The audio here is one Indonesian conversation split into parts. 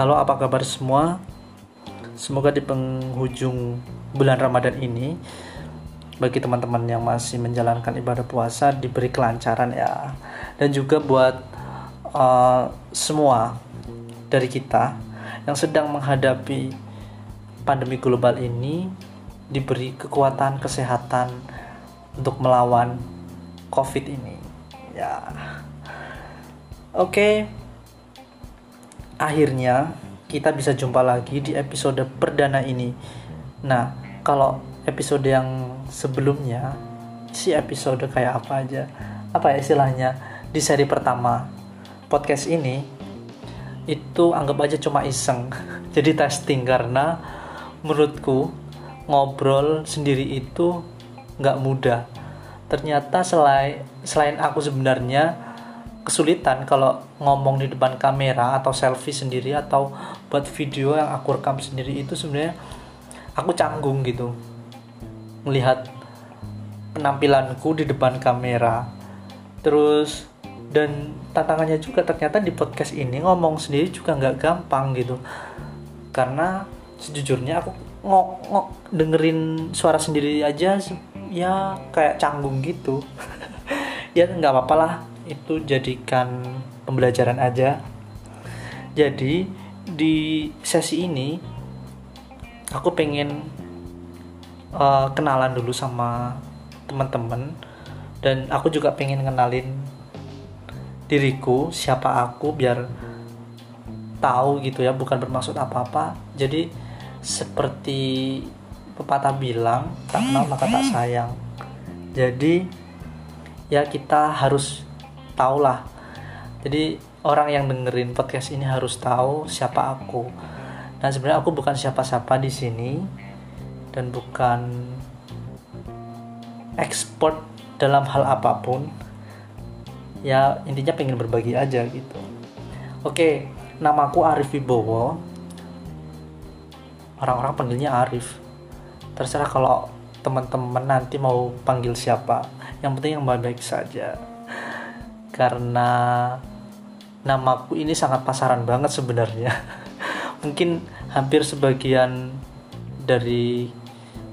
Halo, apa kabar semua? Semoga di penghujung bulan Ramadan ini bagi teman-teman yang masih menjalankan ibadah puasa diberi kelancaran ya. Dan juga buat uh, semua dari kita yang sedang menghadapi pandemi global ini diberi kekuatan kesehatan untuk melawan COVID ini. Ya. Oke. Okay akhirnya kita bisa jumpa lagi di episode perdana ini. Nah, kalau episode yang sebelumnya, si episode kayak apa aja? Apa ya istilahnya? Di seri pertama podcast ini itu anggap aja cuma iseng. Jadi testing karena menurutku ngobrol sendiri itu nggak mudah. Ternyata selain selain aku sebenarnya kesulitan kalau ngomong di depan kamera atau selfie sendiri atau buat video yang aku rekam sendiri itu sebenarnya aku canggung gitu. Melihat penampilanku di depan kamera. Terus dan tantangannya juga ternyata di podcast ini ngomong sendiri juga nggak gampang gitu. Karena sejujurnya aku ngok ngok dengerin suara sendiri aja ya kayak canggung gitu. Ya nggak apa-apa lah itu jadikan pembelajaran aja. Jadi di sesi ini aku pengen uh, kenalan dulu sama teman-teman. Dan aku juga pengen kenalin diriku siapa aku biar tahu gitu ya bukan bermaksud apa-apa. Jadi seperti pepatah bilang tak kenal maka tak sayang. Jadi ya kita harus lah jadi orang yang dengerin podcast ini harus tahu siapa aku. Dan sebenarnya aku bukan siapa-siapa di sini dan bukan ekspor dalam hal apa pun. Ya intinya pengen berbagi aja gitu. Oke namaku Arif Wibowo. Orang-orang panggilnya Arif. Terserah kalau teman-teman nanti mau panggil siapa. Yang penting yang baik-baik saja karena namaku ini sangat pasaran banget sebenarnya mungkin hampir sebagian dari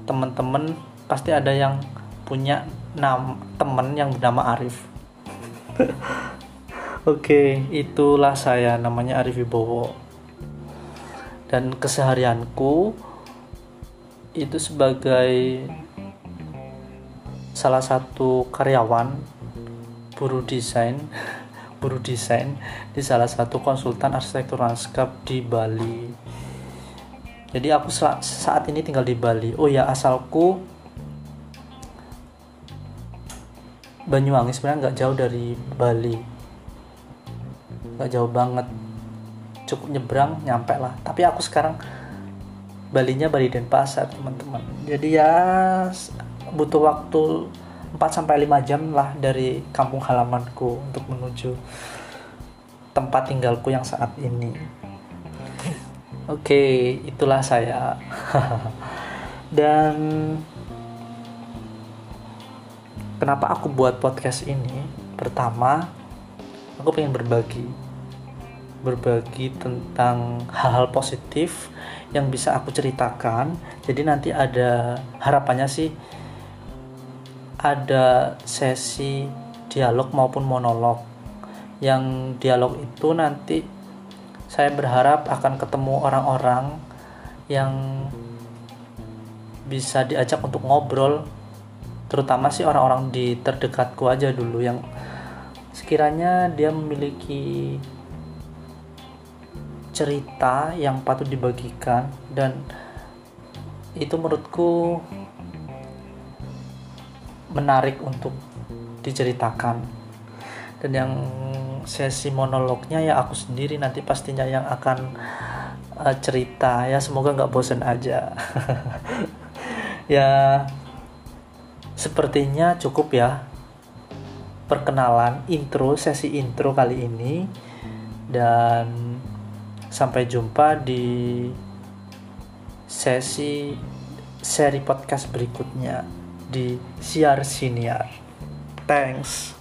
teman-teman pasti ada yang punya nama teman yang bernama Arif Oke, itulah saya namanya Arif Wibowo. Dan keseharianku itu sebagai salah satu karyawan buruh desain buruh desain di salah satu konsultan arsitektur lanskap di Bali. Jadi aku saat ini tinggal di Bali. Oh ya asalku Banyuwangi. Sebenarnya nggak jauh dari Bali. Nggak jauh banget. Cukup nyebrang nyampe lah. Tapi aku sekarang Balinya Bali Denpasar teman-teman. Jadi ya butuh waktu 4 sampai 5 jam lah dari kampung halamanku untuk menuju tempat tinggalku yang saat ini. Oke, okay, itulah saya. Dan kenapa aku buat podcast ini? Pertama, aku pengen berbagi. Berbagi tentang hal-hal positif yang bisa aku ceritakan. Jadi nanti ada harapannya sih ada sesi dialog maupun monolog. Yang dialog itu nanti saya berharap akan ketemu orang-orang yang bisa diajak untuk ngobrol terutama sih orang-orang di terdekatku aja dulu yang sekiranya dia memiliki cerita yang patut dibagikan dan itu menurutku menarik untuk diceritakan. Dan yang sesi monolognya ya aku sendiri nanti pastinya yang akan uh, cerita. Ya semoga nggak bosen aja. Ya sepertinya cukup ya perkenalan intro sesi intro kali ini. Dan sampai jumpa di sesi seri podcast berikutnya di siar siniar. Thanks.